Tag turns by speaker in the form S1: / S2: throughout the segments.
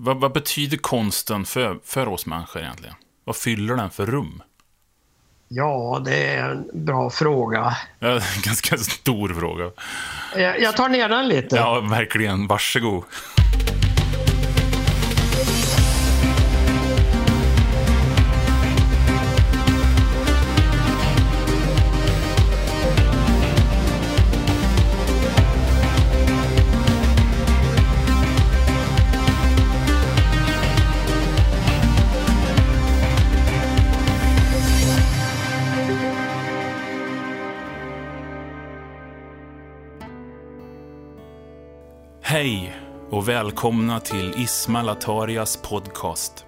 S1: Vad, vad betyder konsten för, för oss människor egentligen? Vad fyller den för rum?
S2: Ja, det är en bra fråga.
S1: Ja, en ganska stor fråga.
S2: Jag, jag tar ner den lite.
S1: Ja, verkligen. Varsågod. Och välkomna till Ismail Atarias podcast.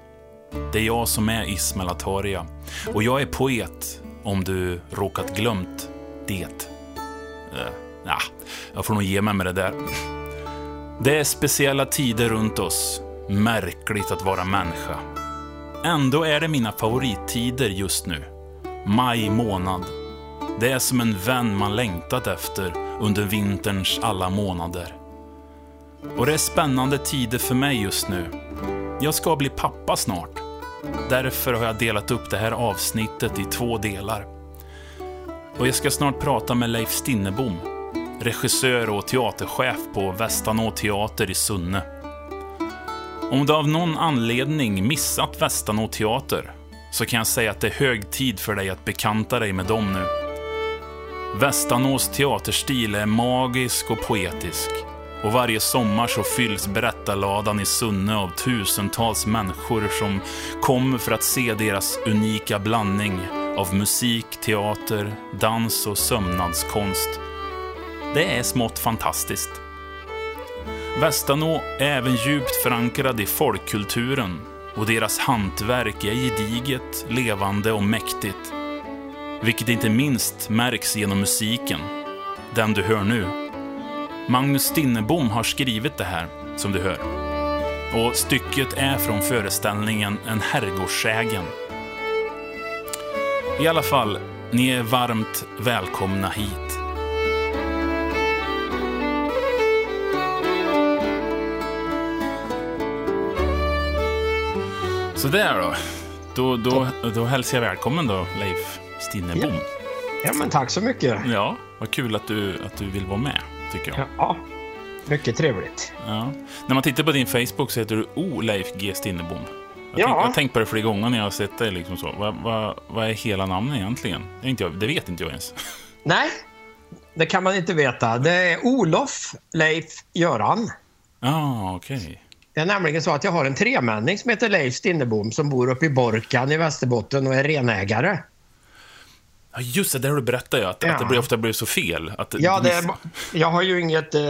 S1: Det är jag som är Ismail Ataria och jag är poet om du råkat glömt det. Äh, nah, jag får nog ge mig med det där. Det är speciella tider runt oss. Märkligt att vara människa. Ändå är det mina favorittider just nu. Maj månad. Det är som en vän man längtat efter under vinterns alla månader. Och det är spännande tider för mig just nu. Jag ska bli pappa snart. Därför har jag delat upp det här avsnittet i två delar. Och jag ska snart prata med Leif Stinnebom, regissör och teaterchef på Västanå teater i Sunne. Om du av någon anledning missat Västanå teater så kan jag säga att det är hög tid för dig att bekanta dig med dem nu. Västanås teaterstil är magisk och poetisk. Och varje sommar så fylls berättarladan i Sunne av tusentals människor som kommer för att se deras unika blandning av musik, teater, dans och sömnadskonst. Det är smått fantastiskt. Västanå är även djupt förankrad i folkkulturen och deras hantverk är gediget, levande och mäktigt. Vilket inte minst märks genom musiken. Den du hör nu. Magnus Stinnebom har skrivit det här, som du hör. Och stycket är från föreställningen En herrgårdssägen. I alla fall, ni är varmt välkomna hit. Så där då. Då, då, då hälsar jag välkommen då, Leif Stinnebom.
S2: Ja. ja, men tack så mycket.
S1: Ja, vad kul att du, att du vill vara med tycker jag.
S2: Ja, mycket trevligt.
S1: Ja. När man tittar på din Facebook så heter du O. Leif G. Stinnebom. Jag,
S2: Ja.
S1: tänk, jag har tänkt på det flera gånger när jag har sett dig. Liksom så. Vad, vad, vad är hela namnet egentligen? Det, inte jag, det vet inte jag ens.
S2: Nej, det kan man inte veta. Det är Olof Leif Göran.
S1: Ja, ah, okej.
S2: Det är nämligen så att jag har en tremänning som heter Leif Stinnebom som bor uppe i Borkan i Västerbotten och är renägare.
S1: Ja, just det, där har du berättat ju. Att,
S2: Ja.
S1: att det blir, ofta blir så fel. Att,
S2: Ja, det jag har ju inget eh,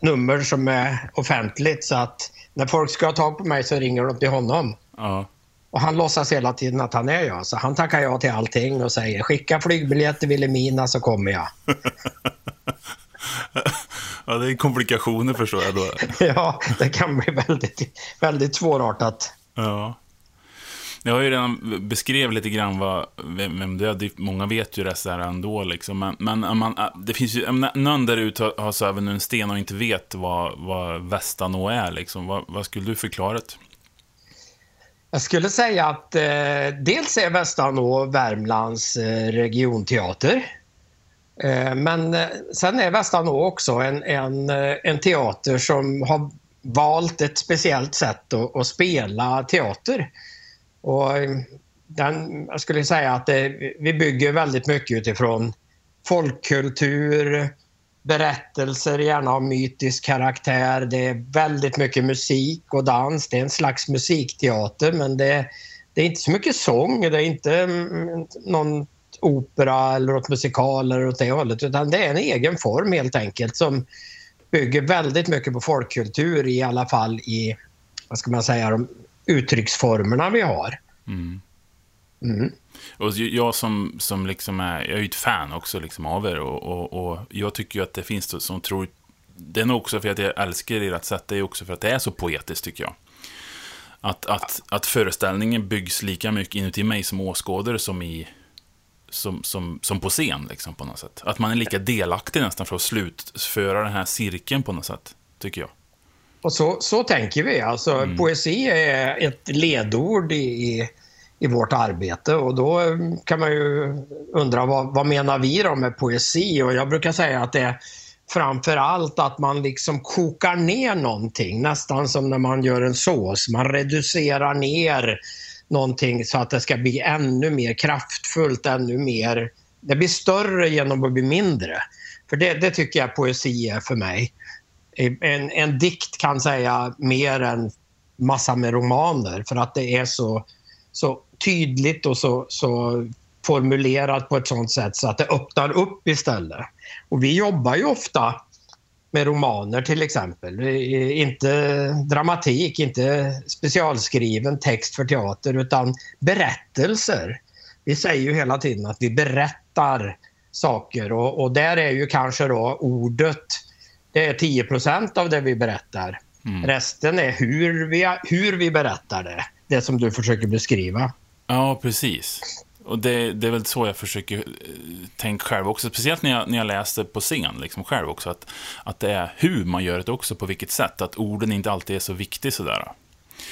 S2: nummer som är offentligt så att när folk ska ha tag på mig så ringer de till honom.
S1: Ja.
S2: Och han låtsas hela tiden att han är jag. Så han tackar ja till allting och säger skicka flygbiljett till Vilhelmina så kommer jag.
S1: ja, det är komplikationer förstår jag då.
S2: ja, det kan bli väldigt, väldigt svårartat.
S1: Ja. Jag har ju redan beskrev lite grann vad, vem vem du är. Många vet ju det så här ändå. Liksom. Men, men eh, man, eh, det finns ju, eh, någon där ute har, har så nu en sten och inte vet vad, vad Västanå är. Liksom. Vad, vad skulle du förklara det?
S2: Jag skulle säga att eh, dels är Västanå Värmlands eh, regionteater. Eh, men eh, sen är Västanå också en, en, en teater som har valt ett speciellt sätt att, att spela teater. Och eh, den, jag skulle säga att det, vi bygger väldigt mycket utifrån folkkultur, berättelser, gärna av mytisk karaktär. Det är väldigt mycket musik och dans. Det är en slags musikteater men det, det är inte så mycket sång. Det är inte mm, någon opera eller något musikal eller åt det hållet utan det är en egen form helt enkelt som bygger väldigt mycket på folkkultur i alla fall i, vad ska man säga, de uttrycksformerna vi har.
S1: Mm.
S2: Mm.
S1: Och jag som, som liksom är, jag är ju ett fan också liksom av er och, och, och jag tycker ju att det finns de som tror, det är nog också för att jag älskar ert sätt, det är också för att det är så poetiskt tycker jag. Att, att, att föreställningen byggs lika mycket inuti mig som åskådare som i som, som, som på scen liksom på något sätt. Att man är lika delaktig nästan för att slutföra den här cirkeln på något sätt, tycker jag.
S2: Och så, så tänker vi. Alltså, mm. Poesi är ett ledord i, i vårt arbete och då kan man ju undra vad, vad menar vi då med poesi? Och jag brukar säga att det är framför allt att man liksom kokar ner någonting, nästan som när man gör en sås. Man reducerar ner någonting så att det ska bli ännu mer kraftfullt, ännu mer... Det blir större genom att bli mindre. För det, det tycker jag poesi är för mig. En, en dikt kan säga mer än massa med romaner för att det är så, så tydligt och så, så formulerat på ett sånt sätt så att det öppnar upp istället. Och vi jobbar ju ofta med romaner till exempel. Inte dramatik, inte specialskriven text för teater utan berättelser. Vi säger ju hela tiden att vi berättar saker och, och där är ju kanske då ordet, det är 10% av det vi berättar. Mm. Resten är hur vi, hur vi berättar det, det som du försöker beskriva.
S1: Ja, precis. Och det, det, är väl så jag försöker eh, tänka själv också. Speciellt när jag, när jag läste på scen liksom själv också. Att, att det är hur man gör det också, på vilket sätt. Att orden inte alltid är så viktiga sådär.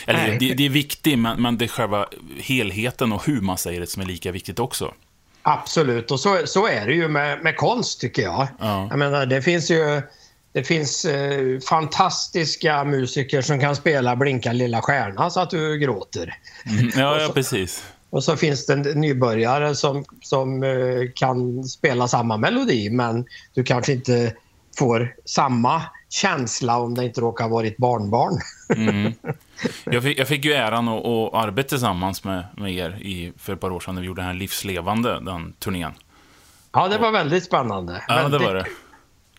S1: Eller det, det, är viktigt, men, men det är själva helheten och hur man säger det som är lika viktigt också.
S2: Absolut, och så, så är det ju med, med konst tycker jag. Ja. Jag menar, det finns ju det finns eh, fantastiska musiker som kan spela Blinka lilla stjärna så att du gråter.
S1: Mm, ja, ja, precis.
S2: Och så finns det nybörjare som, som eh, kan spela samma melodi men du kanske inte får samma känsla om det inte råkar vara ett barnbarn. Mm.
S1: Jag, fick, jag fick ju äran att, att arbeta tillsammans med, med er i, för ett par år sedan när vi gjorde den här Livslevande, den turnén.
S2: Ja, det var väldigt spännande.
S1: Ja, det var det.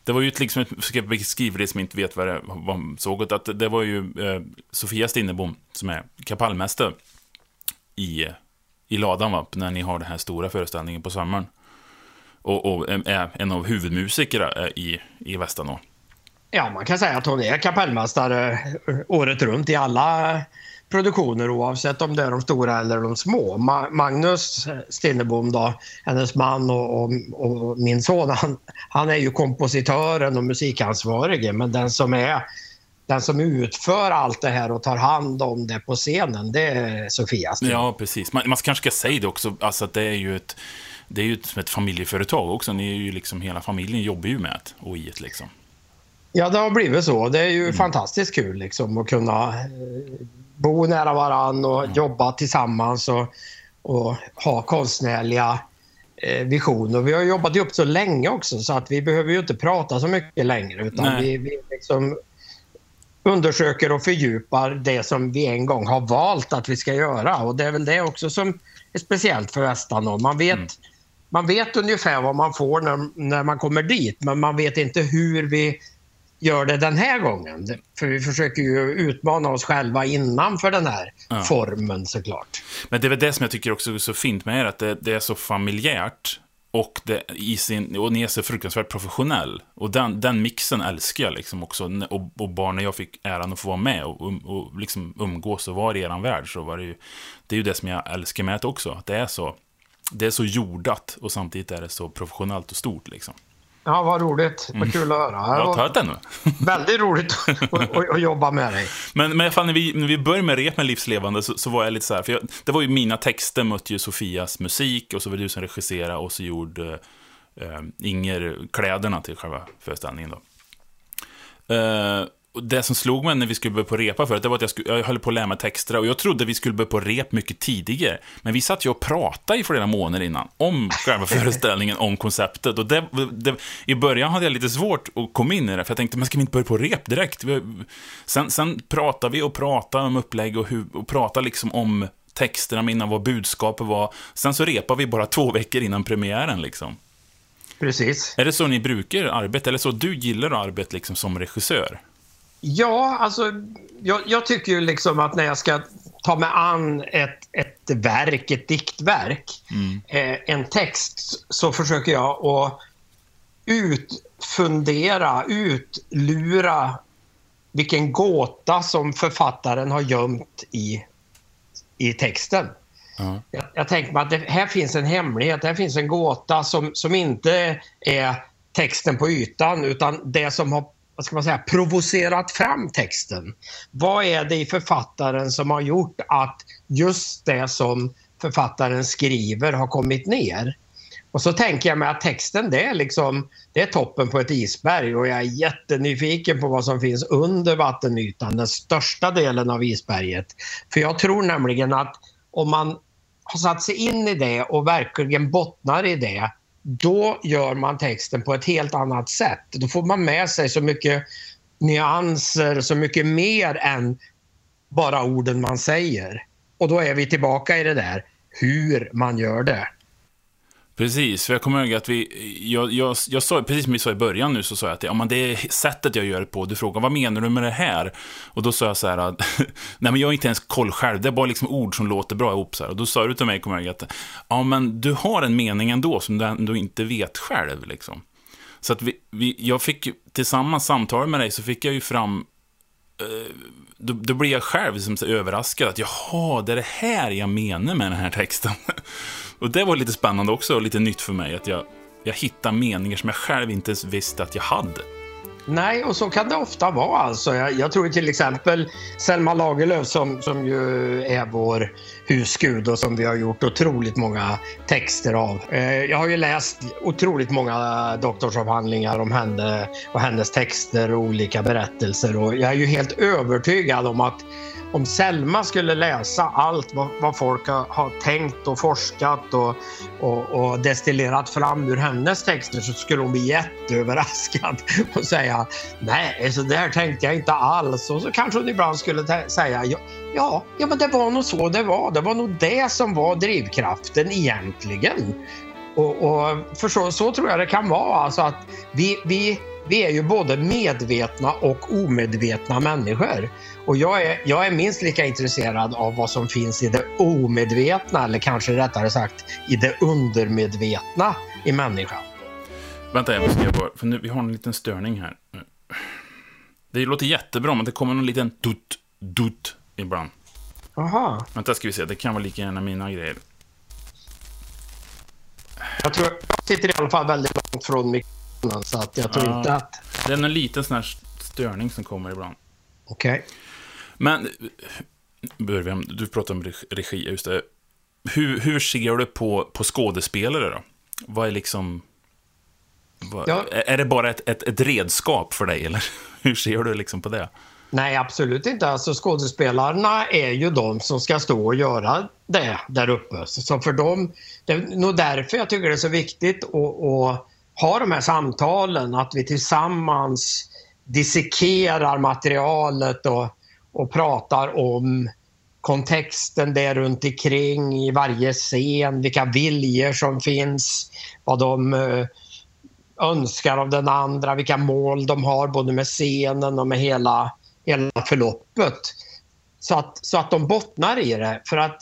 S1: Det var ju liksom, ska jag beskriva det som inte vet vad det var, såg att det var ju eh, Sofia Stinnebom som är kapellmästare i i ladan va, när ni har den här stora föreställningen på sommaren. Och, och är en av huvudmusikerna eh, i, i Västanå.
S2: Ja, man kan säga att hon är kapellmästare eh, året runt i alla produktioner oavsett om det är de stora eller de små. Ma Magnus Stinnebom, då, hennes man och, och, och min son, han, han, är ju kompositören och musikansvarige men den som är den som utför allt det här och tar hand om det på scenen, det är Sofia.
S1: Ja, precis. Man, man kanske ska säga det också, alltså att det är ju ett, det är ju ett, ett familjeföretag också. Ni är ju liksom, hela familjen jobbar ju med det, och i det liksom.
S2: Ja, det har blivit så. Det är ju mm. fantastiskt kul liksom, att kunna eh, bo nära varandra och mm. jobba tillsammans och, och ha konstnärliga eh, visioner. Vi har jobbat ihop så länge också så att vi behöver ju inte prata så mycket längre utan vi, vi liksom undersöker och fördjupar det som vi en gång har valt att vi ska göra. Och Det är väl det också som är speciellt för Västanå. Man vet, mm. man vet ungefär vad man får när, när man kommer dit men man vet inte hur vi gör det den här gången. För vi försöker ju utmana oss själva innanför den här ja. formen såklart.
S1: Men det är väl det som jag tycker också är så fint med er, att det, det är så familjärt. Och, det, i sin, och ni är så fruktansvärt professionell. Och den, den mixen älskar jag liksom också. Och, och bara när jag fick äran att få vara med och, och, och liksom umgås och vara i er värld så var det ju... Det är ju det som jag älskar med det också. Att det är så... Det är så jordat och samtidigt är det så professionellt och stort liksom.
S2: Ja, vad roligt. Vad mm. kul att höra.
S1: Ja, ta det nu.
S2: Väldigt roligt att, jobba med dig.
S1: Men, men fan, när, vi, när vi började med rep med Livslevande så, så var jag lite så här, för jag, det var ju mina texter mötte ju Sofias musik och så var det du som regisserade och så gjorde äh, Inger kläderna till själva föreställningen då. Äh, och det som slog mig när vi skulle börja på repa för det var att jag, skulle, jag höll på att lära mig texter och jag trodde vi skulle börja på rep mycket tidigare. Men vi satt ju och pratade i flera månader innan om själva föreställningen, om konceptet. Och det, det, I början hade jag lite svårt att komma in i det, för jag tänkte, men ska vi inte börja på rep direkt? Sen, sen pratade vi och pratade om upplägg och, hur, och pratade liksom om texterna innan vad budskapet var. Sen så repade vi bara två veckor innan premiären liksom.
S2: Precis.
S1: Är det så ni brukar arbeta, eller så du gillar att arbeta liksom som regissör?
S2: Ja, alltså jag, jag, tycker ju liksom att när jag ska ta mig an ett, ett verk, ett diktverk, mm. eh, en text, så försöker jag att utfundera, utlura vilken gåta som författaren har gömt i, i texten. Mm. Jag, jag, tänker mig att det, här finns en hemlighet, här finns en gåta som, som inte är texten på ytan utan det som har vad ska man säga, provocerat fram texten. Vad är det i författaren som har gjort att just det som författaren skriver har kommit ner? Och så tänker jag mig att texten det är, liksom, det är toppen på ett isberg och jag är jättenyfiken på vad som finns under vattenytan, den största delen av isberget. För jag tror nämligen att om man har satt sig in i det och verkligen bottnar i det, då gör man texten på ett helt annat sätt. Då får man med sig så mycket nyanser, så mycket mer än bara orden man säger. Och då är vi tillbaka i det där, hur man gör det.
S1: Precis, för jag kommer ihåg att vi, jag, jag, jag sa, precis som vi sa i början nu, så sa jag att ja, men det är sättet jag gör det på. Du frågar vad menar du med det här? Och då sa jag så här att, nej men jag har inte ens koll själv, det är bara liksom ord som låter bra ihop. Så här. Och då sa du till mig, kommer jag ihåg, att ja men du har en mening ändå som du ändå inte vet själv. Liksom. Så att vi, vi, jag fick, tillsammans samtal med dig, så fick jag ju fram eh, då, då blir jag själv liksom så överraskad att jaha, det är det här jag menar med den här texten. Och det var lite spännande också och lite nytt för mig att jag, jag hittade meningar som jag själv inte ens visste att jag hade.
S2: Nej, och så kan det ofta vara. Alltså, jag, jag tror till exempel Selma Lagerlöf som, som ju är vår husgud och som vi har gjort otroligt många texter av. Eh, jag har ju läst otroligt många doktorsavhandlingar om henne och hennes texter och olika berättelser och jag är ju helt övertygad om att om Selma skulle läsa allt vad, vad folk har, har, tänkt och forskat och, och, och, destillerat fram ur hennes texter så skulle hon bli jätteöverraskad och säga nej, så där tänkte jag inte alls. Och så kanske hon ibland skulle säga ja, ja, ja, men det var nog så det var. Det var nog det som var drivkraften egentligen. Och, och för så, så tror jag det kan vara. Alltså att vi, vi, vi är ju både medvetna och omedvetna människor. Och jag är, jag är minst lika intresserad av vad som finns i det omedvetna, eller kanske rättare sagt i det undermedvetna i människan.
S1: Vänta, jag måste bara, för nu, vi har en liten störning här. Det låter jättebra, men det kommer någon liten dutt, dutt ibland.
S2: Aha.
S1: Vänta, ska vi se. Det kan vara lika gärna mina grejer.
S2: Jag tror jag sitter i alla fall väldigt långt från mikrofonen, så att jag tror ja, inte att...
S1: Det är en liten sån här störning som kommer ibland.
S2: Okej. Okay.
S1: Men, Början, du pratar om regi, just det. Hur, hur ser du på, på skådespelare då? Vad är liksom... Vad, ja. Är det bara ett, ett, ett, redskap för dig, eller hur ser du liksom på det?
S2: Nej, absolut inte. Alltså, skådespelarna är ju de som ska stå och göra det där uppe. Så för dem, det är nog därför jag tycker det är så viktigt att, att ha de här samtalen, att vi tillsammans dissekerar materialet och och pratar om kontexten där runt omkring i varje scen, vilka viljor som finns, vad de eh, önskar av den andra, vilka mål de har både med scenen och med hela, hela förloppet. Så att, så att de bottnar i det. För att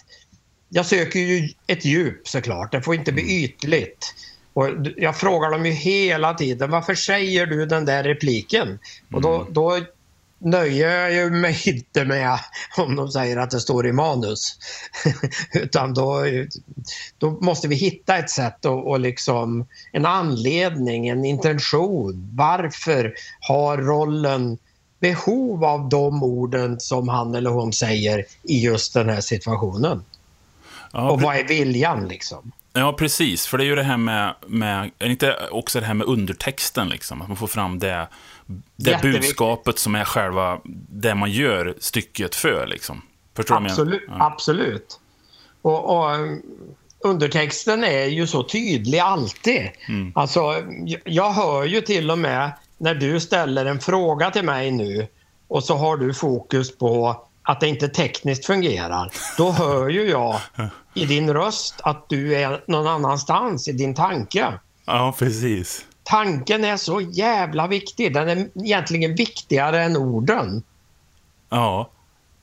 S2: jag söker ju ett djup såklart, det får inte bli ytligt. Och jag frågar dem ju hela tiden, varför säger du den där repliken? Och då, mm. då nöjer jag mig inte med om de säger att det står i manus. Utan då, då måste vi hitta ett sätt och, och liksom en anledning, en intention. Varför har rollen behov av de orden som han eller hon säger i just den här situationen? Ja, och vad är viljan liksom?
S1: Ja, precis. För det är ju det här med, med inte också det här med undertexten, liksom. Att man får fram det det budskapet som är själva det man gör stycket för. Liksom. Förstår
S2: du Absolut. Ja. Absolut. Och, och, um, undertexten är ju så tydlig alltid. Mm. Alltså, jag hör ju till och med när du ställer en fråga till mig nu och så har du fokus på att det inte tekniskt fungerar. Då hör ju jag i din röst att du är någon annanstans i din tanke.
S1: Ja, precis
S2: tanken är så jävla viktig. Den är egentligen viktigare än orden.
S1: Ja.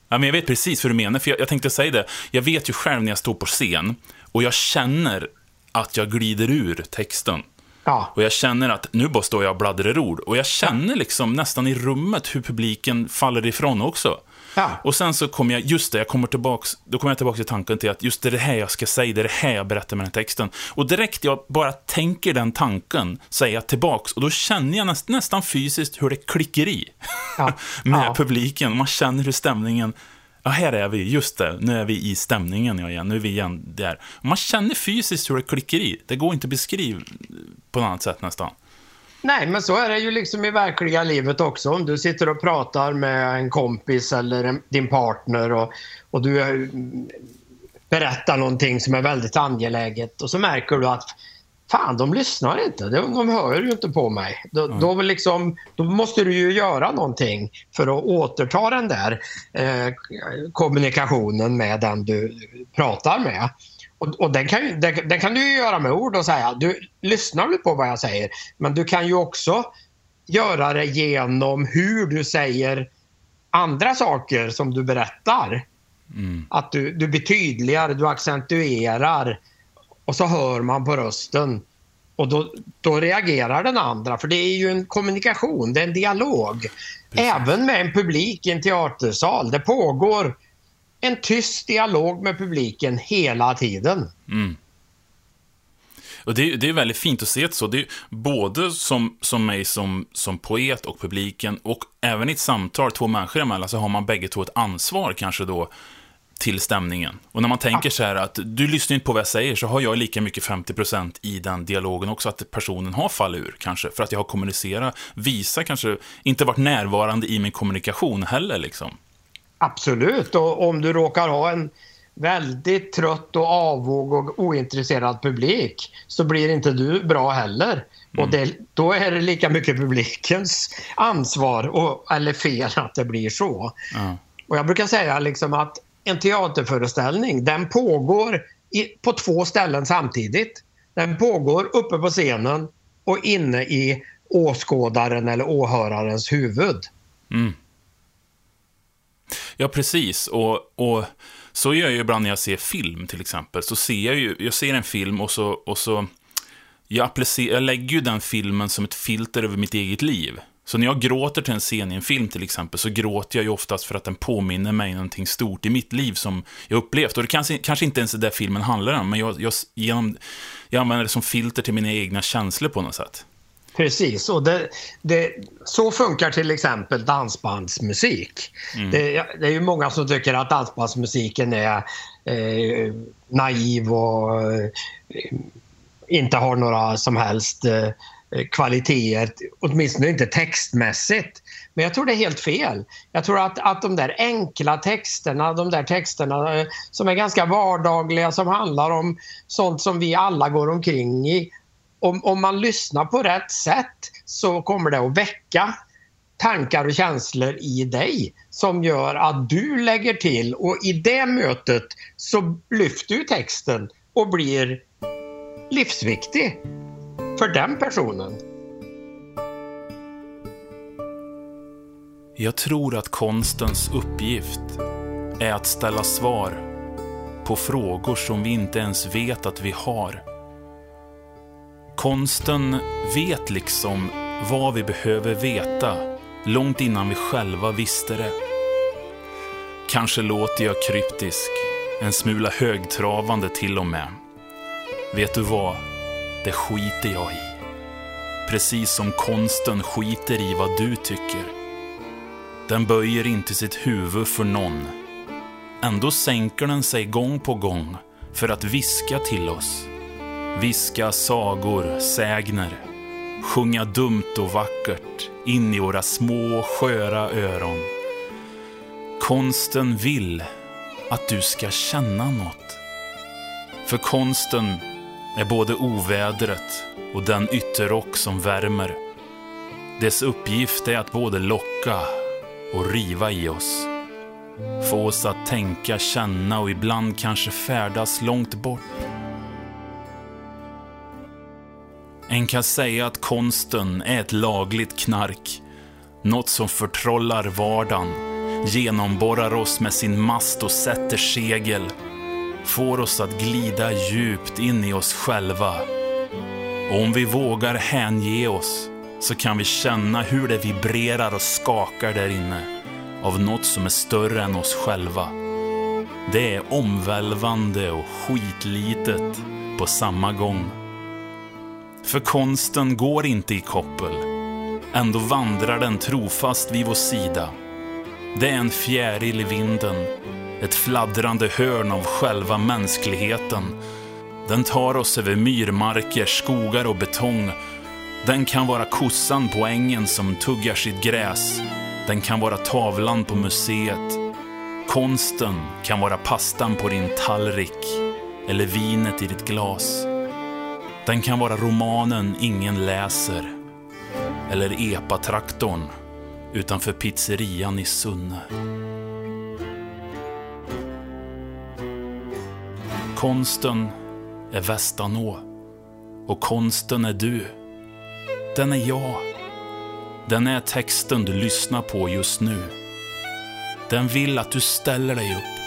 S1: ja men jag vet precis vad du menar. För jag, jag tänkte säga det. Jag vet ju själv när jag står på scen och jag känner att jag glider ur texten.
S2: Ja.
S1: Och jag känner att nu bara står jag och bladdrar ord. Och jag känner liksom nästan i rummet hur publiken faller ifrån också.
S2: Ja.
S1: Och sen så kommer jag, just det, jag kommer tillbaks, då kommer jag tillbaka till tanken till att just det är det här jag ska säga, det är det här jag berättar med den här texten. Och direkt jag bara tänker den tanken, säger jag tillbaks, och då känner jag näst, nästan fysiskt hur det klickar i.
S2: Ja.
S1: med
S2: Ja.
S1: publiken, man känner hur stämningen, ja här är vi, just det, nu är vi i stämningen ja, igen, nu är vi igen där. Man känner fysiskt hur det klickar i, det går inte att beskriva på något annat sätt nästan.
S2: Nej, men så är det ju liksom i verkliga livet också. Om du sitter och pratar med en kompis eller en, din partner och, och du eh, berättar någonting som är väldigt angeläget och så märker du att fan, de lyssnar inte. De, de hör ju inte på mig. Då, då, liksom, då måste du ju göra någonting för att återta den där eh, kommunikationen med den du pratar med. Och, och den, kan, den, den kan du göra med ord och säga, du lyssnar du på vad jag säger? Men du kan ju också göra det genom hur du säger andra saker som du berättar. Att du, du blir tydligare, du accentuerar och så hör man på rösten. Och då, då reagerar den andra, för det är ju en kommunikation, det är en dialog. Även med en publik i en teatersal. Det pågår en tyst dialog med publiken hela tiden. Mm.
S1: Och det, är- det är väldigt fint att se det så. Det är både som, som mig som, som poet och publiken och även i ett samtal två människor emellan så har man bägge två ett ansvar kanske då till stämningen. Och när man tänker så här att du lyssnar inte på vad jag säger så har jag lika mycket 50% i den dialogen också att personen har fallit ur kanske. För att jag har kommunicerat, visa kanske, inte varit närvarande i min kommunikation heller liksom.
S2: Absolut, och om du råkar ha en väldigt trött och avog och ointresserad publik så blir inte du bra heller. Och det, då är det lika mycket publikens ansvar, och, eller fel, att det blir så.
S1: Ja.
S2: Och jag brukar säga liksom att en teaterföreställning den pågår i, på två ställen samtidigt. Den pågår uppe på scenen och inne i åskådaren eller åhörarens huvud.
S1: Ja, precis. Och, och så gör jag ju ibland när jag ser film, till exempel. Så ser jag ju, jag ser en film och så, och så jag, jag lägger ju den filmen som ett filter över mitt eget liv. Så när jag gråter till en scen i en film till exempel, så gråter jag ju oftast för att den påminner mig någonting stort i mitt liv som jag upplevt. Och det kanske, kanske inte ens är det filmen handlar om, men jag, jag, genom, jag använder det som filter till mina egna känslor på något sätt.
S2: Precis, och det, det, så funkar till exempel dansbandsmusik. Det, det är ju många som tycker att dansbandsmusiken är eh, naiv och eh, inte har några som helst eh, kvaliteter, åtminstone inte textmässigt. Men jag tror det är helt fel. Jag tror att, att de där enkla texterna, de där texterna eh, som är ganska vardagliga, som handlar om sånt som vi alla går omkring i, om, om man lyssnar på rätt sätt så kommer det att väcka tankar och känslor i dig som gör att du lägger till och i det mötet så lyfter ju texten och blir livsviktig för den personen.
S1: Jag tror att konstens uppgift är att ställa svar på frågor som vi inte ens vet att vi har. Konsten vet liksom vad vi behöver veta långt innan vi själva visste det. Kanske låter jag kryptisk, en smula högtravande till och med. Vet du vad? Det skiter jag i. Precis som konsten skiter i vad du tycker. Den böjer inte sitt huvud för någon. Ändå sänker den sig gång på gång för att viska till oss. Viska sagor, sägner. Sjunga dumt och vackert in i våra små sköra öron. Konsten vill att du ska känna något. För konsten är både ovädret och den ytterrock som värmer. Dess uppgift är att både locka och riva i oss. Få oss att tänka, känna och ibland kanske färdas långt bort. En kan säga att konsten är ett lagligt knark. Något som förtrollar vardagen, genomborrar oss med sin mast och sätter segel. Får oss att glida djupt in i oss själva. Och om vi vågar hänge oss så kan vi känna hur det vibrerar och skakar där inne av något som är större än oss själva. Det är omvälvande och skitlitet på samma gång. För konsten går inte i koppel. Ändå vandrar den trofast vid vår sida. Det är en fjäril i vinden. Ett fladdrande hörn av själva mänskligheten. Den tar oss över myrmarker, skogar och betong. Den kan vara kossan på ängen som tuggar sitt gräs. Den kan vara tavlan på museet. Konsten kan vara pastan på din tallrik eller vinet i ditt glas. Den kan vara romanen ingen läser. Eller epatraktorn utanför pizzerian i Sunne. Konsten är Västanå. Och konsten är du. Den är jag. Den är texten du lyssnar på just nu. Den vill att du ställer dig upp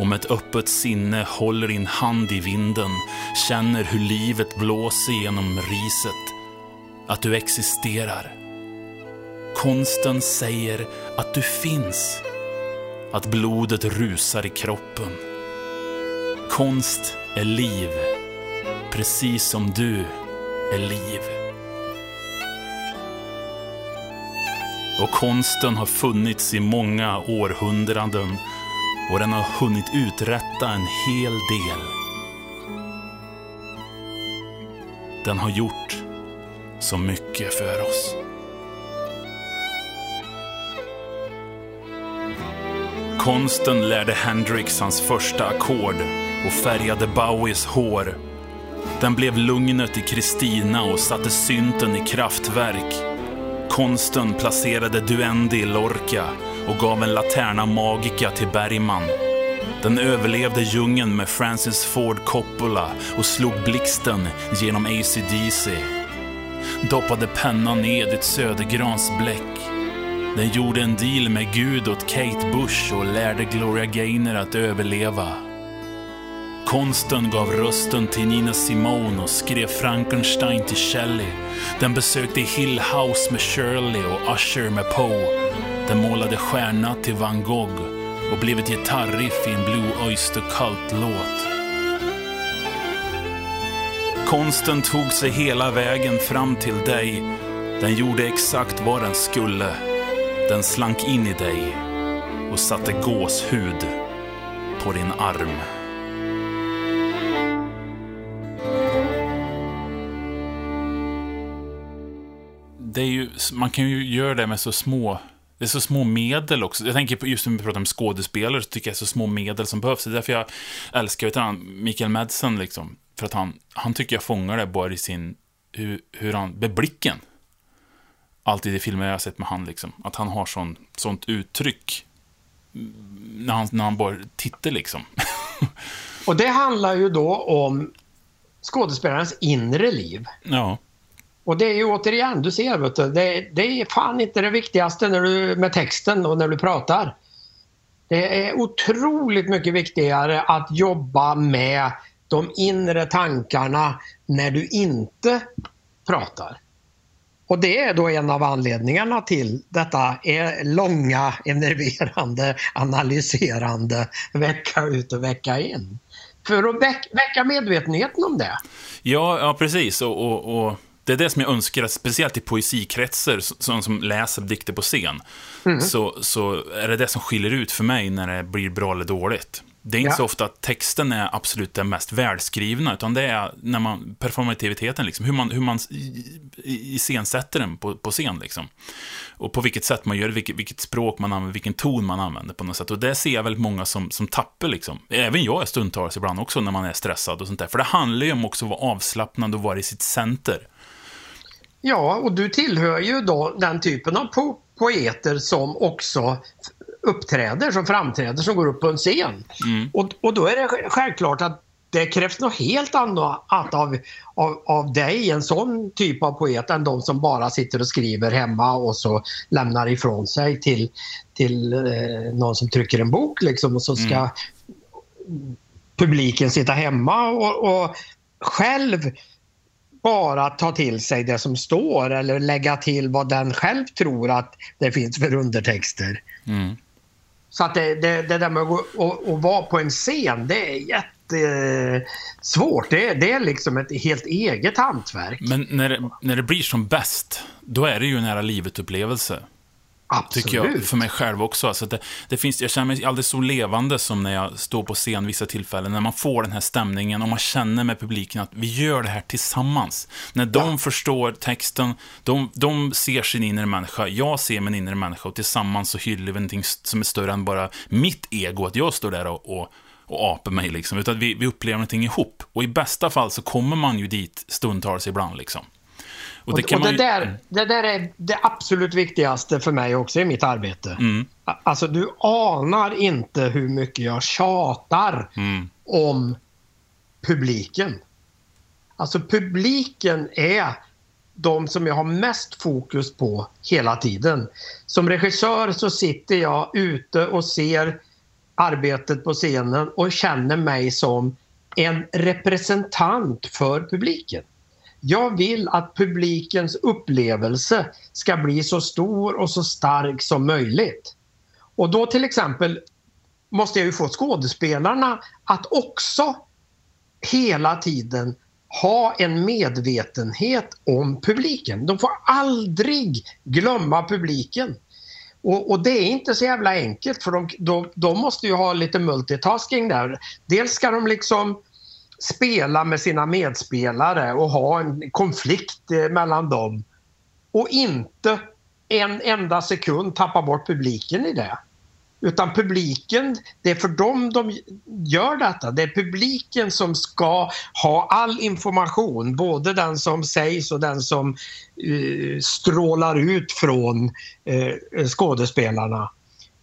S1: och med ett öppet sinne håller din hand i vinden, känner hur livet blåser genom riset. Att du existerar. Konsten säger att du finns. Att blodet rusar i kroppen. Konst är liv. Precis som du är liv. Och konsten har funnits i många århundraden och den har hunnit uträtta en hel del. Den har gjort så mycket för oss. Konsten lärde Hendrix hans första ackord och färgade Bowies hår. Den blev lugnet i Kristina och satte synten i kraftverk. Konsten placerade Duendi i Lorca och gav en Laterna Magica till Bergman. Den överlevde djungeln med Francis Ford Coppola och slog blixten genom AC/DC. Doppade pennan i Edith Södergrans bläck. Den gjorde en deal med Gud åt Kate Bush och lärde Gloria Gaynor att överleva. Konsten gav rösten till Nina Simone och skrev Frankenstein till Shelley. Den besökte Hill House med Shirley och Usher med Poe. Den målade stjärna till van Gogh och blev ett gitarriff i en Blue Oyster Cult-låt. Konsten tog sig hela vägen fram till dig. Den gjorde exakt vad den skulle. Den slank in i dig och satte gåshud på din arm. Det är ju, man kan ju göra det med så små det är så små medel också. Jag tänker på, just när vi pratar om skådespelare, så tycker jag det är så små medel som behövs. Det är därför jag älskar vet han, Mikael Madsen, liksom. För att han, han tycker jag fångar det bara i sin, hur, hur han, med blicken. Alltid i filmer jag har sett med han, liksom. Att han har sån, sånt uttryck. När han, när han bara tittar, liksom.
S2: Och det handlar ju då om skådespelarens inre liv.
S1: Ja.
S2: Och det är ju återigen, du ser, vet du, det, det är fan inte det viktigaste när du, med texten och när du pratar. Det är otroligt mycket viktigare att jobba med de inre tankarna när du inte pratar. Och det är då en av anledningarna till detta är långa, enerverande, analyserande vecka ut och vecka in. För att väcka medvetenheten om det.
S1: Ja, ja precis. och, och, och det är det som jag önskar, speciellt i poesikretsar, som, som läser dikter på scen, mm. så, så är det det som skiljer ut för mig när det blir bra eller dåligt. Det är inte ja. så ofta att texten är absolut den mest välskrivna, utan det är när man, performativiteten, liksom, hur man, hur man iscensätter den på, på scen. Liksom. Och på vilket sätt man gör det, vilket, vilket, språk man använder, vilken ton man använder på något sätt. Och det ser jag väldigt många som, som tappar, liksom. Även jag är stundtals ibland också när man är stressad och sånt där. För det handlar ju om också att vara avslappnad och vara i sitt center.
S2: Ja, och du tillhör ju då den typen av po poeter som också uppträder, som framträder, som går upp på en scen. Mm. Och, och då är det självklart att det krävs något helt annat av, av, av dig, en sån typ av poet, än de som bara sitter och skriver hemma och så lämnar ifrån sig till, till eh, någon som trycker en bok liksom och så ska mm. publiken sitta hemma och, och själv bara ta till sig det som står eller lägga till vad den själv tror att det finns för undertexter.
S1: Mm.
S2: Så att det, det, det där med att, och, och vara på en scen, det är jättesvårt. Det, det är liksom ett helt eget hantverk.
S1: Men när det, när det blir som bäst, då är det ju en nära livet-upplevelse.
S2: Absolut.
S1: Tycker jag, för mig själv också. Alltså det, det finns, jag känner mig aldrig så levande som när jag står på scen vissa tillfällen. När man får den här stämningen och man känner med publiken att vi gör det här tillsammans. När de
S2: Ja.
S1: förstår texten, de, de ser sin inre människa, jag ser min inre människa och tillsammans så hyllar vi någonting som är större än bara mitt ego, att jag står där och, och, och apar mig liksom. Utan vi, vi upplever någonting ihop. Och i bästa fall så kommer man ju dit stundtals ibland liksom.
S2: Och det, och det, där, det där är det absolut viktigaste för mig också i mitt arbete.
S1: Mm.
S2: Alltså, du anar inte hur mycket jag tjatar
S1: Mm.
S2: om publiken. Alltså publiken är de som jag har mest fokus på hela tiden. Som regissör så sitter jag ute och ser arbetet på scenen och känner mig som en representant för publiken. Jag vill att publikens upplevelse ska bli så stor och så stark som möjligt. Och då till exempel måste jag ju få skådespelarna att också hela tiden ha en medvetenhet om publiken. De får aldrig glömma publiken. Och, och det är inte så jävla enkelt för de, de, de måste ju ha lite multitasking där. Dels ska de liksom spela med sina medspelare och ha en konflikt eh, mellan dem och inte en enda sekund tappa bort publiken i det. Utan publiken, det är för dem de gör detta. Det är publiken som ska ha all information, både den som sägs och den som uh, strålar ut från uh, skådespelarna.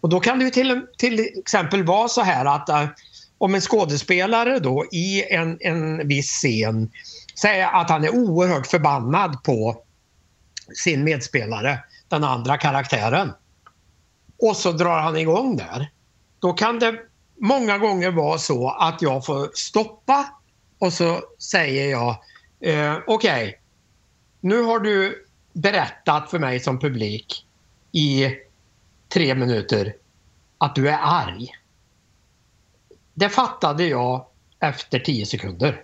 S2: Och då kan det ju till, till exempel vara så här att uh, om en skådespelare då i en, en viss scen säger att han är oerhört förbannad på sin medspelare, den andra karaktären. Och så drar han igång där. Då kan det många gånger vara så att jag får stoppa och så säger jag eh, okej, okay, nu har du berättat för mig som publik i tre minuter att du är arg. Det fattade jag efter tio sekunder.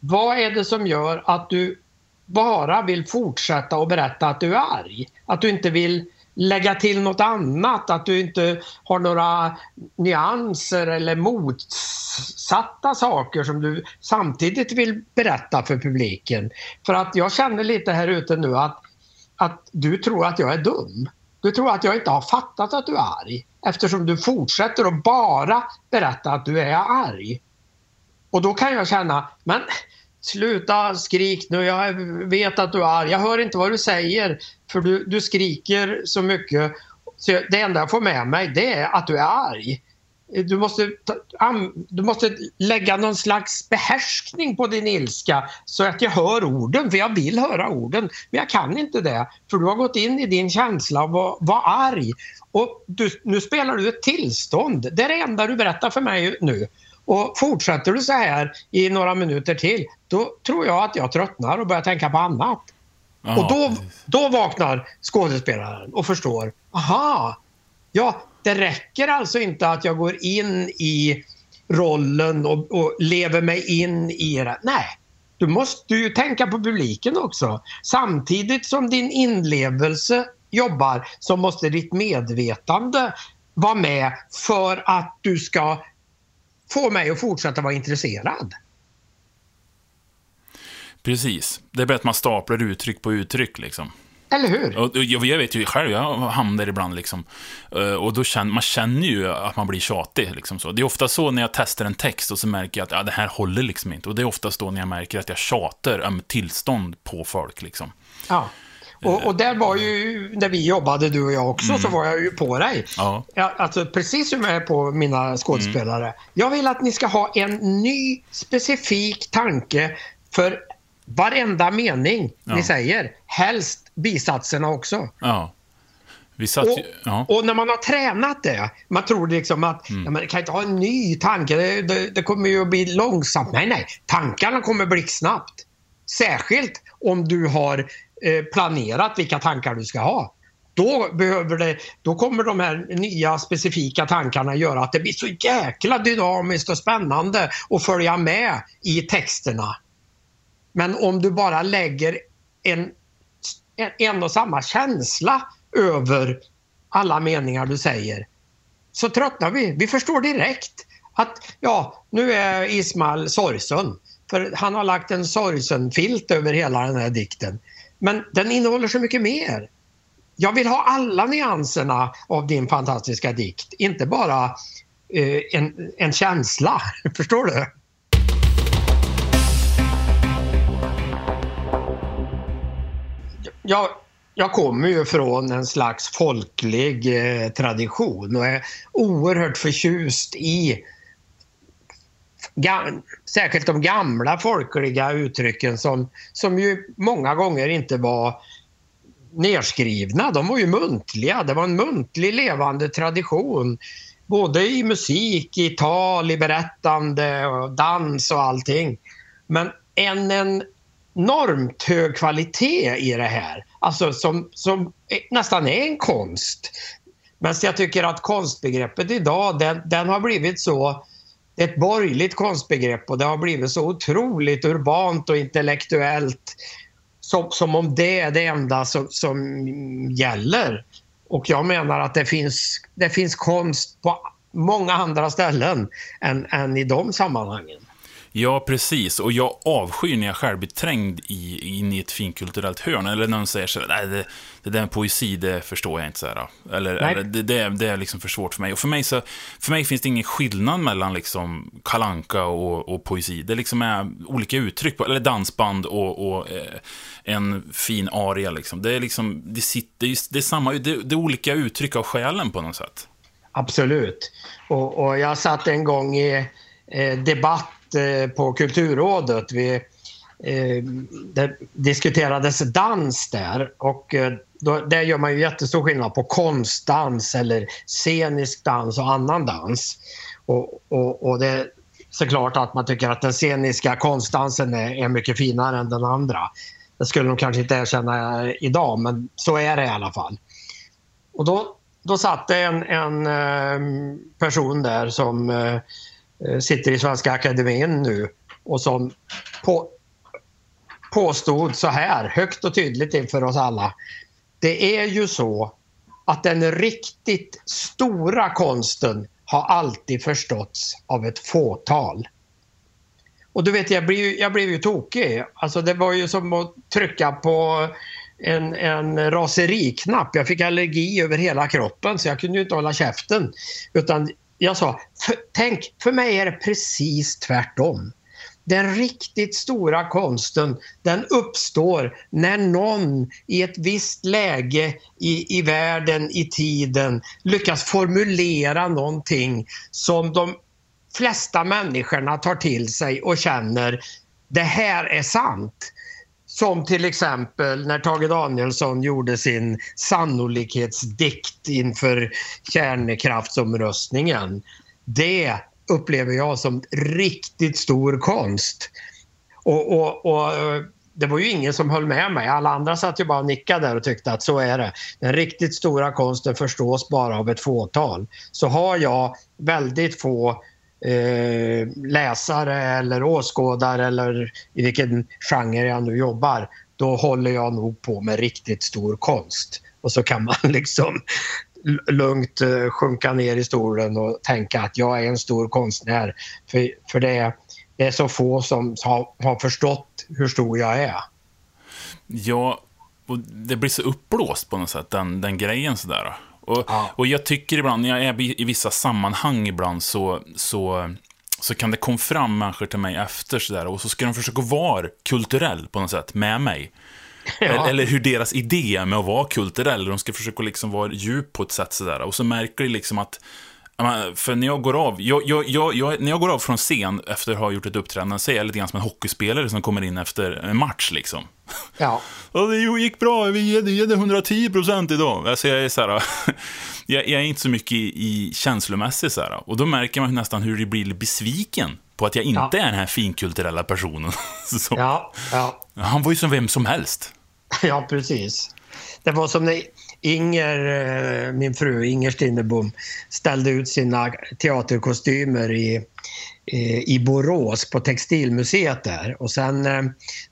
S2: Vad är det som gör att du bara vill fortsätta och berätta att du är arg? Att du inte vill lägga till något annat, att du inte har några nyanser eller motsatta saker som du samtidigt vill berätta för publiken. För att jag känner lite här ute nu att, att du tror att jag är dum. Du tror att jag inte har fattat att du är arg eftersom du fortsätter att bara berätta att du är arg. Och då kan jag känna, men sluta skrik nu, jag vet att du är arg. Jag hör inte vad du säger för du, du skriker så mycket. Så det enda jag får med mig det är att du är arg. Du måste, du måste lägga någon slags behärskning på din ilska så att jag hör orden, för jag vill höra orden. Men jag kan inte det, för du har gått in i din känsla av att vara arg. Och du, nu spelar du ett tillstånd. Det är det enda du berättar för mig nu. Och fortsätter du så här i några minuter till, då tror jag att jag tröttnar och börjar tänka på annat. Ja, och då, då vaknar skådespelaren och förstår, aha, ja, det räcker alltså inte att jag går in i rollen och, och lever mig in i det. Nej, du måste ju tänka på publiken också. Samtidigt som din inlevelse jobbar så måste ditt medvetande vara med för att du ska få mig att fortsätta vara intresserad.
S1: Precis. Det är bättre att man staplar uttryck på uttryck liksom.
S2: Eller hur?
S1: Och jag vet ju själv, jag hamnar ibland liksom. Och då känner man känner ju att man blir tjatig. Liksom så. Det är ofta så när jag testar en text och så märker jag att ja, det här håller liksom inte. Och det är oftast då när jag märker att jag tjatar om tillstånd på folk liksom.
S2: Ja. Och, och, där var ju, när vi jobbade du och jag också, mm. så var jag ju på dig.
S1: Ja.
S2: Ja, alltså, precis som jag är på mina skådespelare. Mm. Jag vill att ni ska ha en ny specifik tanke för varenda mening ja. ni säger. Helst bisatserna också.
S1: Ja. Satt
S2: och,
S1: ja.
S2: och när man har tränat det, man tror liksom att
S1: Mm.
S2: ja, men kan inte ha en ny tanke, det, det, det kommer ju att bli långsamt. Nej, nej, tankarna kommer blixtsnabbt. Särskilt om du har eh, planerat vilka tankar du ska ha. Då, behöver det, då kommer de här nya specifika tankarna göra att det blir så jäkla dynamiskt och spännande att följa med i texterna. Men om du bara lägger en, en, och samma känsla över alla meningar du säger så tröttnar vi. Vi förstår direkt att ja, nu är Ismail sorgsen. För han har lagt en sorgsen-filt över hela den här dikten. Men den innehåller så mycket mer. Jag vill ha alla nyanserna av din fantastiska dikt, inte bara eh, en, en känsla. Förstår du? Jag, jag kommer ju från en slags folklig eh, tradition och är oerhört förtjust i gam, särskilt de gamla folkliga uttrycken som, som ju många gånger inte var nerskrivna. De var ju muntliga. Det var en muntlig levande tradition. Både i musik, i tal, i berättande, och dans och allting. Men än en enormt hög kvalitet i det här. Alltså som, som nästan är en konst. Men jag tycker att konstbegreppet idag, den, den har blivit så ett borgerligt konstbegrepp och det har blivit så otroligt urbant och intellektuellt som, som om det är det enda som, som gäller. Och jag menar att det finns, det finns konst på många andra ställen än, än i de sammanhangen.
S1: Ja, precis. Och jag avskyr när jag själv blir trängd i, in i ett finkulturellt hörn. Eller någon säger så nej, det, det där med poesi, det förstår jag inte. Så här, eller, eller det, det, det, är liksom för svårt för mig. Och för mig, så, för mig finns det ingen skillnad mellan liksom kalanka och, och poesi. Det liksom är olika uttryck, på, eller dansband och, och eh, en fin aria. Liksom. Det, är liksom, det, sitter, det, är samma, det, det är olika uttryck av själen på något sätt.
S2: Absolut. Och, och jag satt en gång i eh, debatt Eh, på Kulturrådet. Vi, eh, det diskuterades dans där och eh, då, där gör man ju jättestor skillnad på konstdans eller scenisk dans och annan dans. Och, och, och det är såklart att man tycker att den sceniska konstdansen är, är mycket finare än den andra. Det skulle de kanske inte erkänna idag, men så är det i alla fall. Och då, då satt det en, en person där som Eh, sitter i Svenska Akademien nu och som på, påstod så här högt och tydligt inför oss alla. Det är ju så att den riktigt stora konsten har alltid förståtts av ett fåtal. Och du vet, jag blev, ju, jag blev ju tokig. Alltså det var ju som att trycka på en, en raseriknapp. Jag fick allergi över hela kroppen så jag kunde ju inte hålla käften. Utan jag sa, för, tänk, för mig är det precis tvärtom. Den riktigt stora konsten, den uppstår när någon i ett visst läge i, i världen, i tiden, lyckas formulera någonting som de flesta människorna tar till sig och känner, det här är sant. Som till exempel när Tage Danielsson gjorde sin sannolikhetsdikt inför kärnkraftsomröstningen. Det upplever jag som riktigt stor konst. Och, och, och, det var ju ingen som höll med mig. Alla andra satt ju bara och nickade där och tyckte att så är det. Den riktigt stora konsten förstås bara av ett fåtal. Så har jag väldigt få eh, läsare eller åskådare eller i vilken genre jag nu jobbar, då håller jag nog på med riktigt stor konst. Och så kan man liksom lugnt eh, sjunka ner i stolen och tänka att jag är en stor konstnär. För, för det, är, det är så få som har, har förstått hur stor jag är.
S1: Ja, och det blir så uppblåst på något sätt, den, den grejen sådär. Och, ja. och jag tycker ibland, när jag är i vissa sammanhang ibland så, så, så kan det komma fram människor till mig efter sådär och så ska de försöka vara kulturell på något sätt med mig. Ja. Eller, hur deras idé är med att vara kulturell, de ska försöka liksom vara djup på ett sätt sådär. Och så märker de liksom att För när jag går av, jag, jag, jag, när jag går av från scen efter att ha gjort ett uppträdande så är jag lite grann som en hockeyspelare som kommer in efter en match liksom.
S2: Ja.
S1: Och det gick bra, vi ger det 110 procent idag. Alltså jag är så här, jag, är inte så mycket i, i känslomässig så här. Och då märker man nästan hur det blir besviken på att jag inte ja. är den här finkulturella personen.
S2: Ja, ja.
S1: Han var ju som vem som helst.
S2: Ja, precis. Det var som när Inger, eh, min fru Inger Stinnerbom, ställde ut sina teaterkostymer i, eh, i Borås på Textilmuseet där. Och sen eh,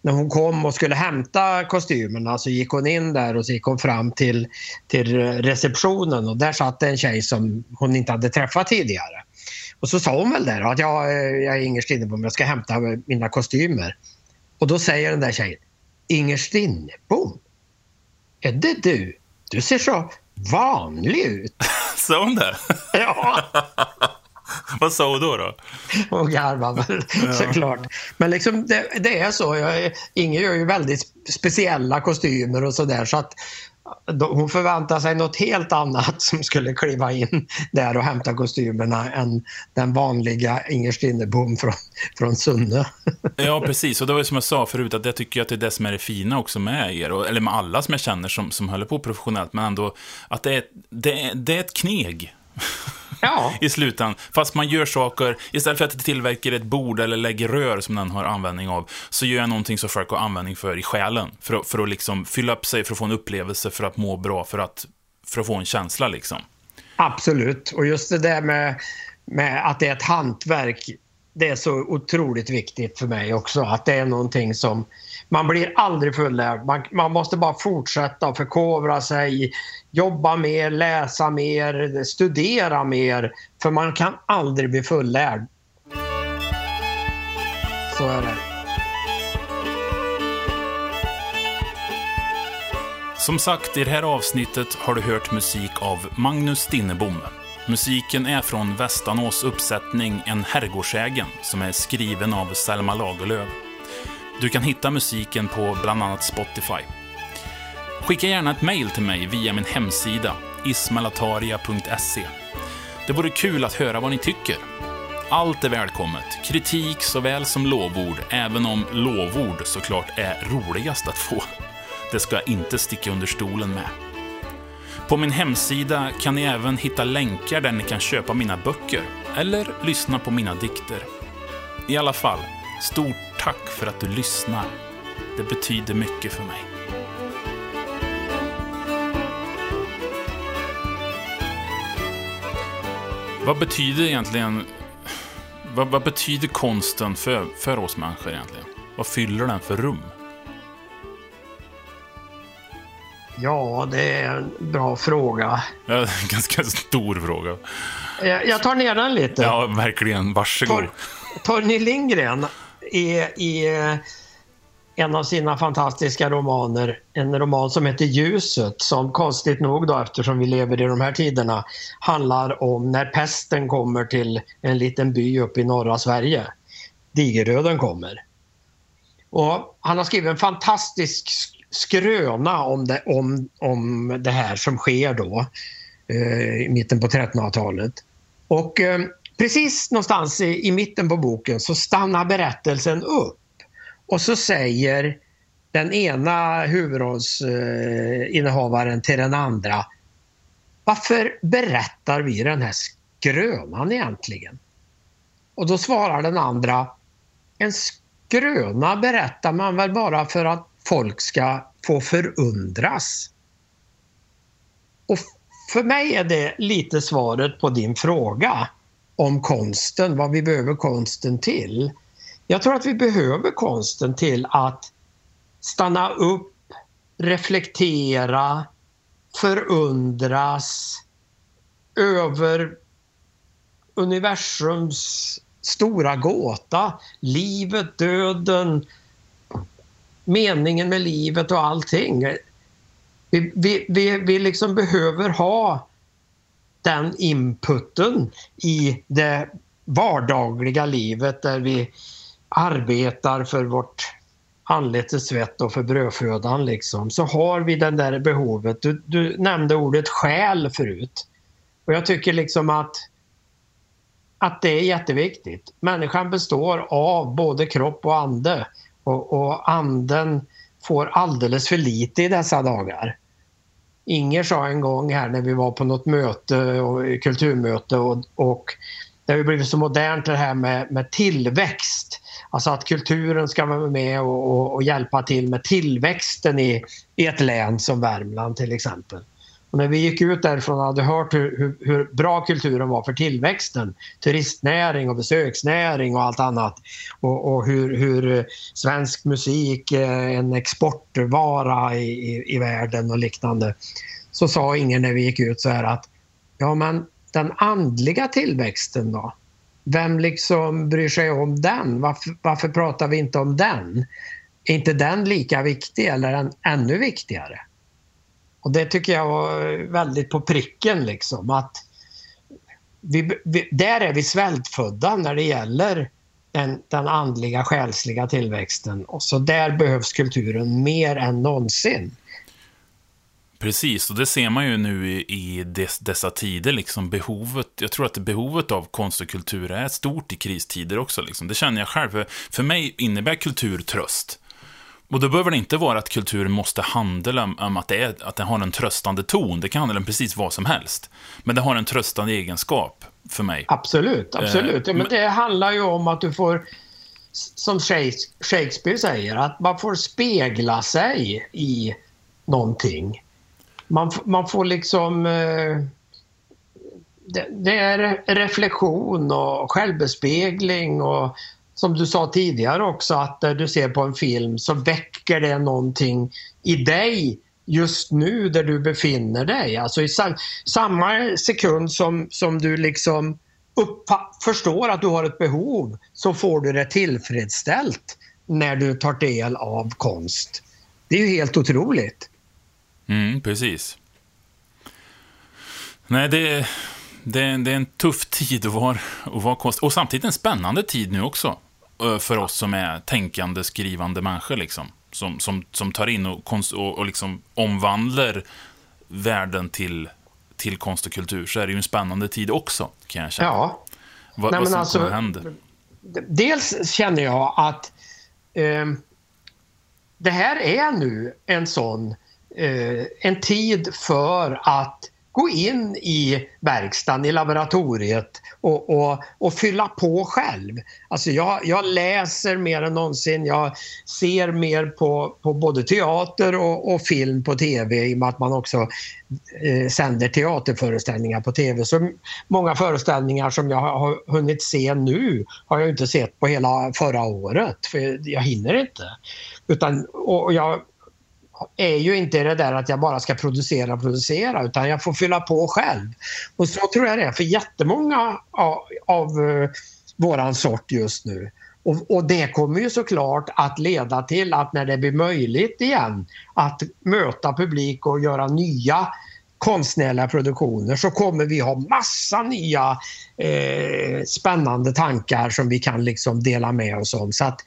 S2: när hon kom och skulle hämta kostymerna så gick hon in där och så gick hon fram till, till receptionen och där satt en tjej som hon inte hade träffat tidigare. Och så sa hon väl där att jag, jag är Inger Stinnerbom, jag ska hämta mina kostymer. Och då säger den där tjejen, Inger Stinnerbom? Är det du? Du ser så vanlig ut.
S1: Sa hon det?
S2: Ja.
S1: Vad sa hon då? då?
S2: Hon garvade väl ja. såklart. Men liksom, det, det är så. Jag, Inger gör ju väldigt speciella kostymer och sådär. Så att hon förväntar sig något helt annat som skulle kliva in där och hämta kostymerna än den vanliga Inger Stinnerbom från, från Sunne.
S1: Ja, precis. Och det var ju som jag sa förut, att jag tycker att det är det som är det fina också med er, eller med alla som jag känner som, som håller på professionellt, men ändå att det är, det är, det är ett kneg.
S2: Ja.
S1: I slutändan. Fast man gör saker, istället för att tillverka ett bord eller lägger rör som den har användning av, så gör jag någonting som folk har användning för i själen. För att, för att liksom fylla upp sig, för att få en upplevelse, för att må bra, för att, för att få en känsla liksom.
S2: Absolut. Och just det där med, med att det är ett hantverk, det är så otroligt viktigt för mig också. Att det är någonting som man blir aldrig fullärd. Man, man måste bara fortsätta förkovra sig, jobba mer, läsa mer, studera mer. För man kan aldrig bli fullärd. Så är det.
S1: Som sagt, i det här avsnittet har du hört musik av Magnus Stinnebom. Musiken är från Västanås uppsättning En herrgårdsägen som är skriven av Selma Lagerlöf. Du kan hitta musiken på bland annat Spotify. Skicka gärna ett mail till mig via min hemsida ismalataria.se. Det vore kul att höra vad ni tycker. Allt är välkommet, kritik såväl som lovord, även om lovord såklart är roligast att få. Det ska jag inte sticka under stolen med. På min hemsida kan ni även hitta länkar där ni kan köpa mina böcker eller lyssna på mina dikter. I alla fall, stort tack för att du lyssnar. Det betyder mycket för mig. Vad betyder egentligen vad, vad, betyder konsten för, för oss människor egentligen? Vad fyller den för rum?
S2: Ja, det är en bra fråga.
S1: Ja, en ganska stor fråga.
S2: Jag, jag tar ner den lite.
S1: Ja, verkligen. Varsågod. Tor,
S2: Torgny Lindgren i, i eh, en av sina fantastiska romaner, en roman som heter Ljuset, som konstigt nog då eftersom vi lever i de här tiderna, handlar om när pesten kommer till en liten by uppe i norra Sverige. Digeröden kommer. Och han har skrivit en fantastisk skröna om det, om, om det här som sker då eh, i mitten på 1300-talet. Och eh, precis någonstans i, i mitten på boken så stannar berättelsen upp och så säger den ena huvudrollsinnehavaren till den andra Varför berättar vi den här skrönan egentligen? Och då svarar den andra En skröna berättar man väl bara för att folk ska få förundras. Och för mig är det lite svaret på din fråga om konsten, vad vi behöver konsten till. Jag tror att vi behöver konsten till att stanna upp, reflektera, förundras över universums stora gåta. Livet, döden, meningen med livet och allting. Vi, vi, vi, vi liksom behöver ha den inputen i det vardagliga livet där vi arbetar för vårt anletes svett och för brödfödan liksom, så har vi det där behovet. Du, du nämnde ordet själ förut. Och jag tycker liksom att att det är jätteviktigt. Människan består av både kropp och ande och, och anden får alldeles för lite i dessa dagar. Inger sa en gång här när vi var på något möte, och, kulturmöte och, och det har ju blivit så modernt det här med, med tillväxt. Alltså att kulturen ska vara med och, och, och hjälpa till med tillväxten i, i ett län som Värmland till exempel. Och när vi gick ut därifrån och hade hört hur, hur, hur, bra kulturen var för tillväxten, turistnäring och besöksnäring och allt annat och, och hur, hur, eh, svensk musik är en exportvara i, i, i världen och liknande. Så sa ingen när vi gick ut så här att ja men den andliga tillväxten då? Vem liksom bryr sig om den? Varför, varför pratar vi inte om den? Är inte den lika viktig eller än, ännu viktigare? Och det tycker jag var väldigt på pricken liksom att vi, vi, där är vi svältfödda när det gäller den, den andliga själsliga tillväxten och så där behövs kulturen mer än någonsin.
S1: Precis, och det ser man ju nu i, i des, dessa tider, liksom behovet, jag tror att behovet av konst och kultur är stort i kristider också. Liksom. Det känner jag själv, för, för mig innebär kultur tröst. Och då behöver det inte vara att kulturen måste handla om att, det är, att den har en tröstande ton. Det kan handla om precis vad som helst. Men det har en tröstande egenskap för mig.
S2: Absolut, absolut. Eh, men det handlar ju om att du får, som Shakespeare säger, att man får spegla sig i någonting. Man, man får liksom... Eh, det, det är reflektion och självbespegling och som du sa tidigare också, att när du ser på en film så väcker det någonting i dig just nu där du befinner dig. Alltså i sam samma sekund som, som du liksom förstår att du har ett behov så får du det tillfredsställt när du tar del av konst. Det är ju helt otroligt.
S1: Mm, precis. Nej, det, det, det är en tuff tid att vara, att vara konst... Och samtidigt en spännande tid nu också. För oss som är tänkande, skrivande människor. Liksom. Som, som, som tar in och, konst, och, och liksom omvandlar världen till, till konst och kultur. Så är det ju en spännande tid också, kan jag känna.
S2: Ja.
S1: Vad, Nej, vad som alltså, kommer hända.
S2: Dels känner jag att eh, det här är nu en sån eh, en tid för att gå in i verkstaden, i laboratoriet och, och, och fylla på själv. Alltså jag, jag, läser mer än någonsin, jag ser mer på, på både teater och, och film på tv i och med att man också eh, sänder teaterföreställningar på tv. Så många föreställningar som jag har hunnit se nu har jag inte sett på hela förra året, för jag hinner inte. Utan, och jag är ju inte det där att jag bara ska producera och producera utan jag får fylla på själv. Och så tror jag det är för jättemånga av, av uh, våran sort just nu. Och, och, det kommer ju såklart att leda till att när det blir möjligt igen att möta publik och göra nya konstnärliga produktioner så kommer vi ha massa nya eh, spännande tankar som vi kan liksom dela med oss om. Så att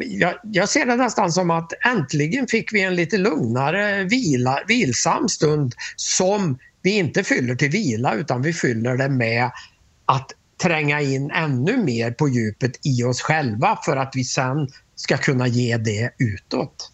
S2: jag, jag, ser det nästan som att äntligen fick vi en lite lugnare, vila, vilsam stund som vi inte fyller till vila utan vi fyller det med att tränga in ännu mer på djupet i oss själva för att vi sen ska kunna ge det utåt.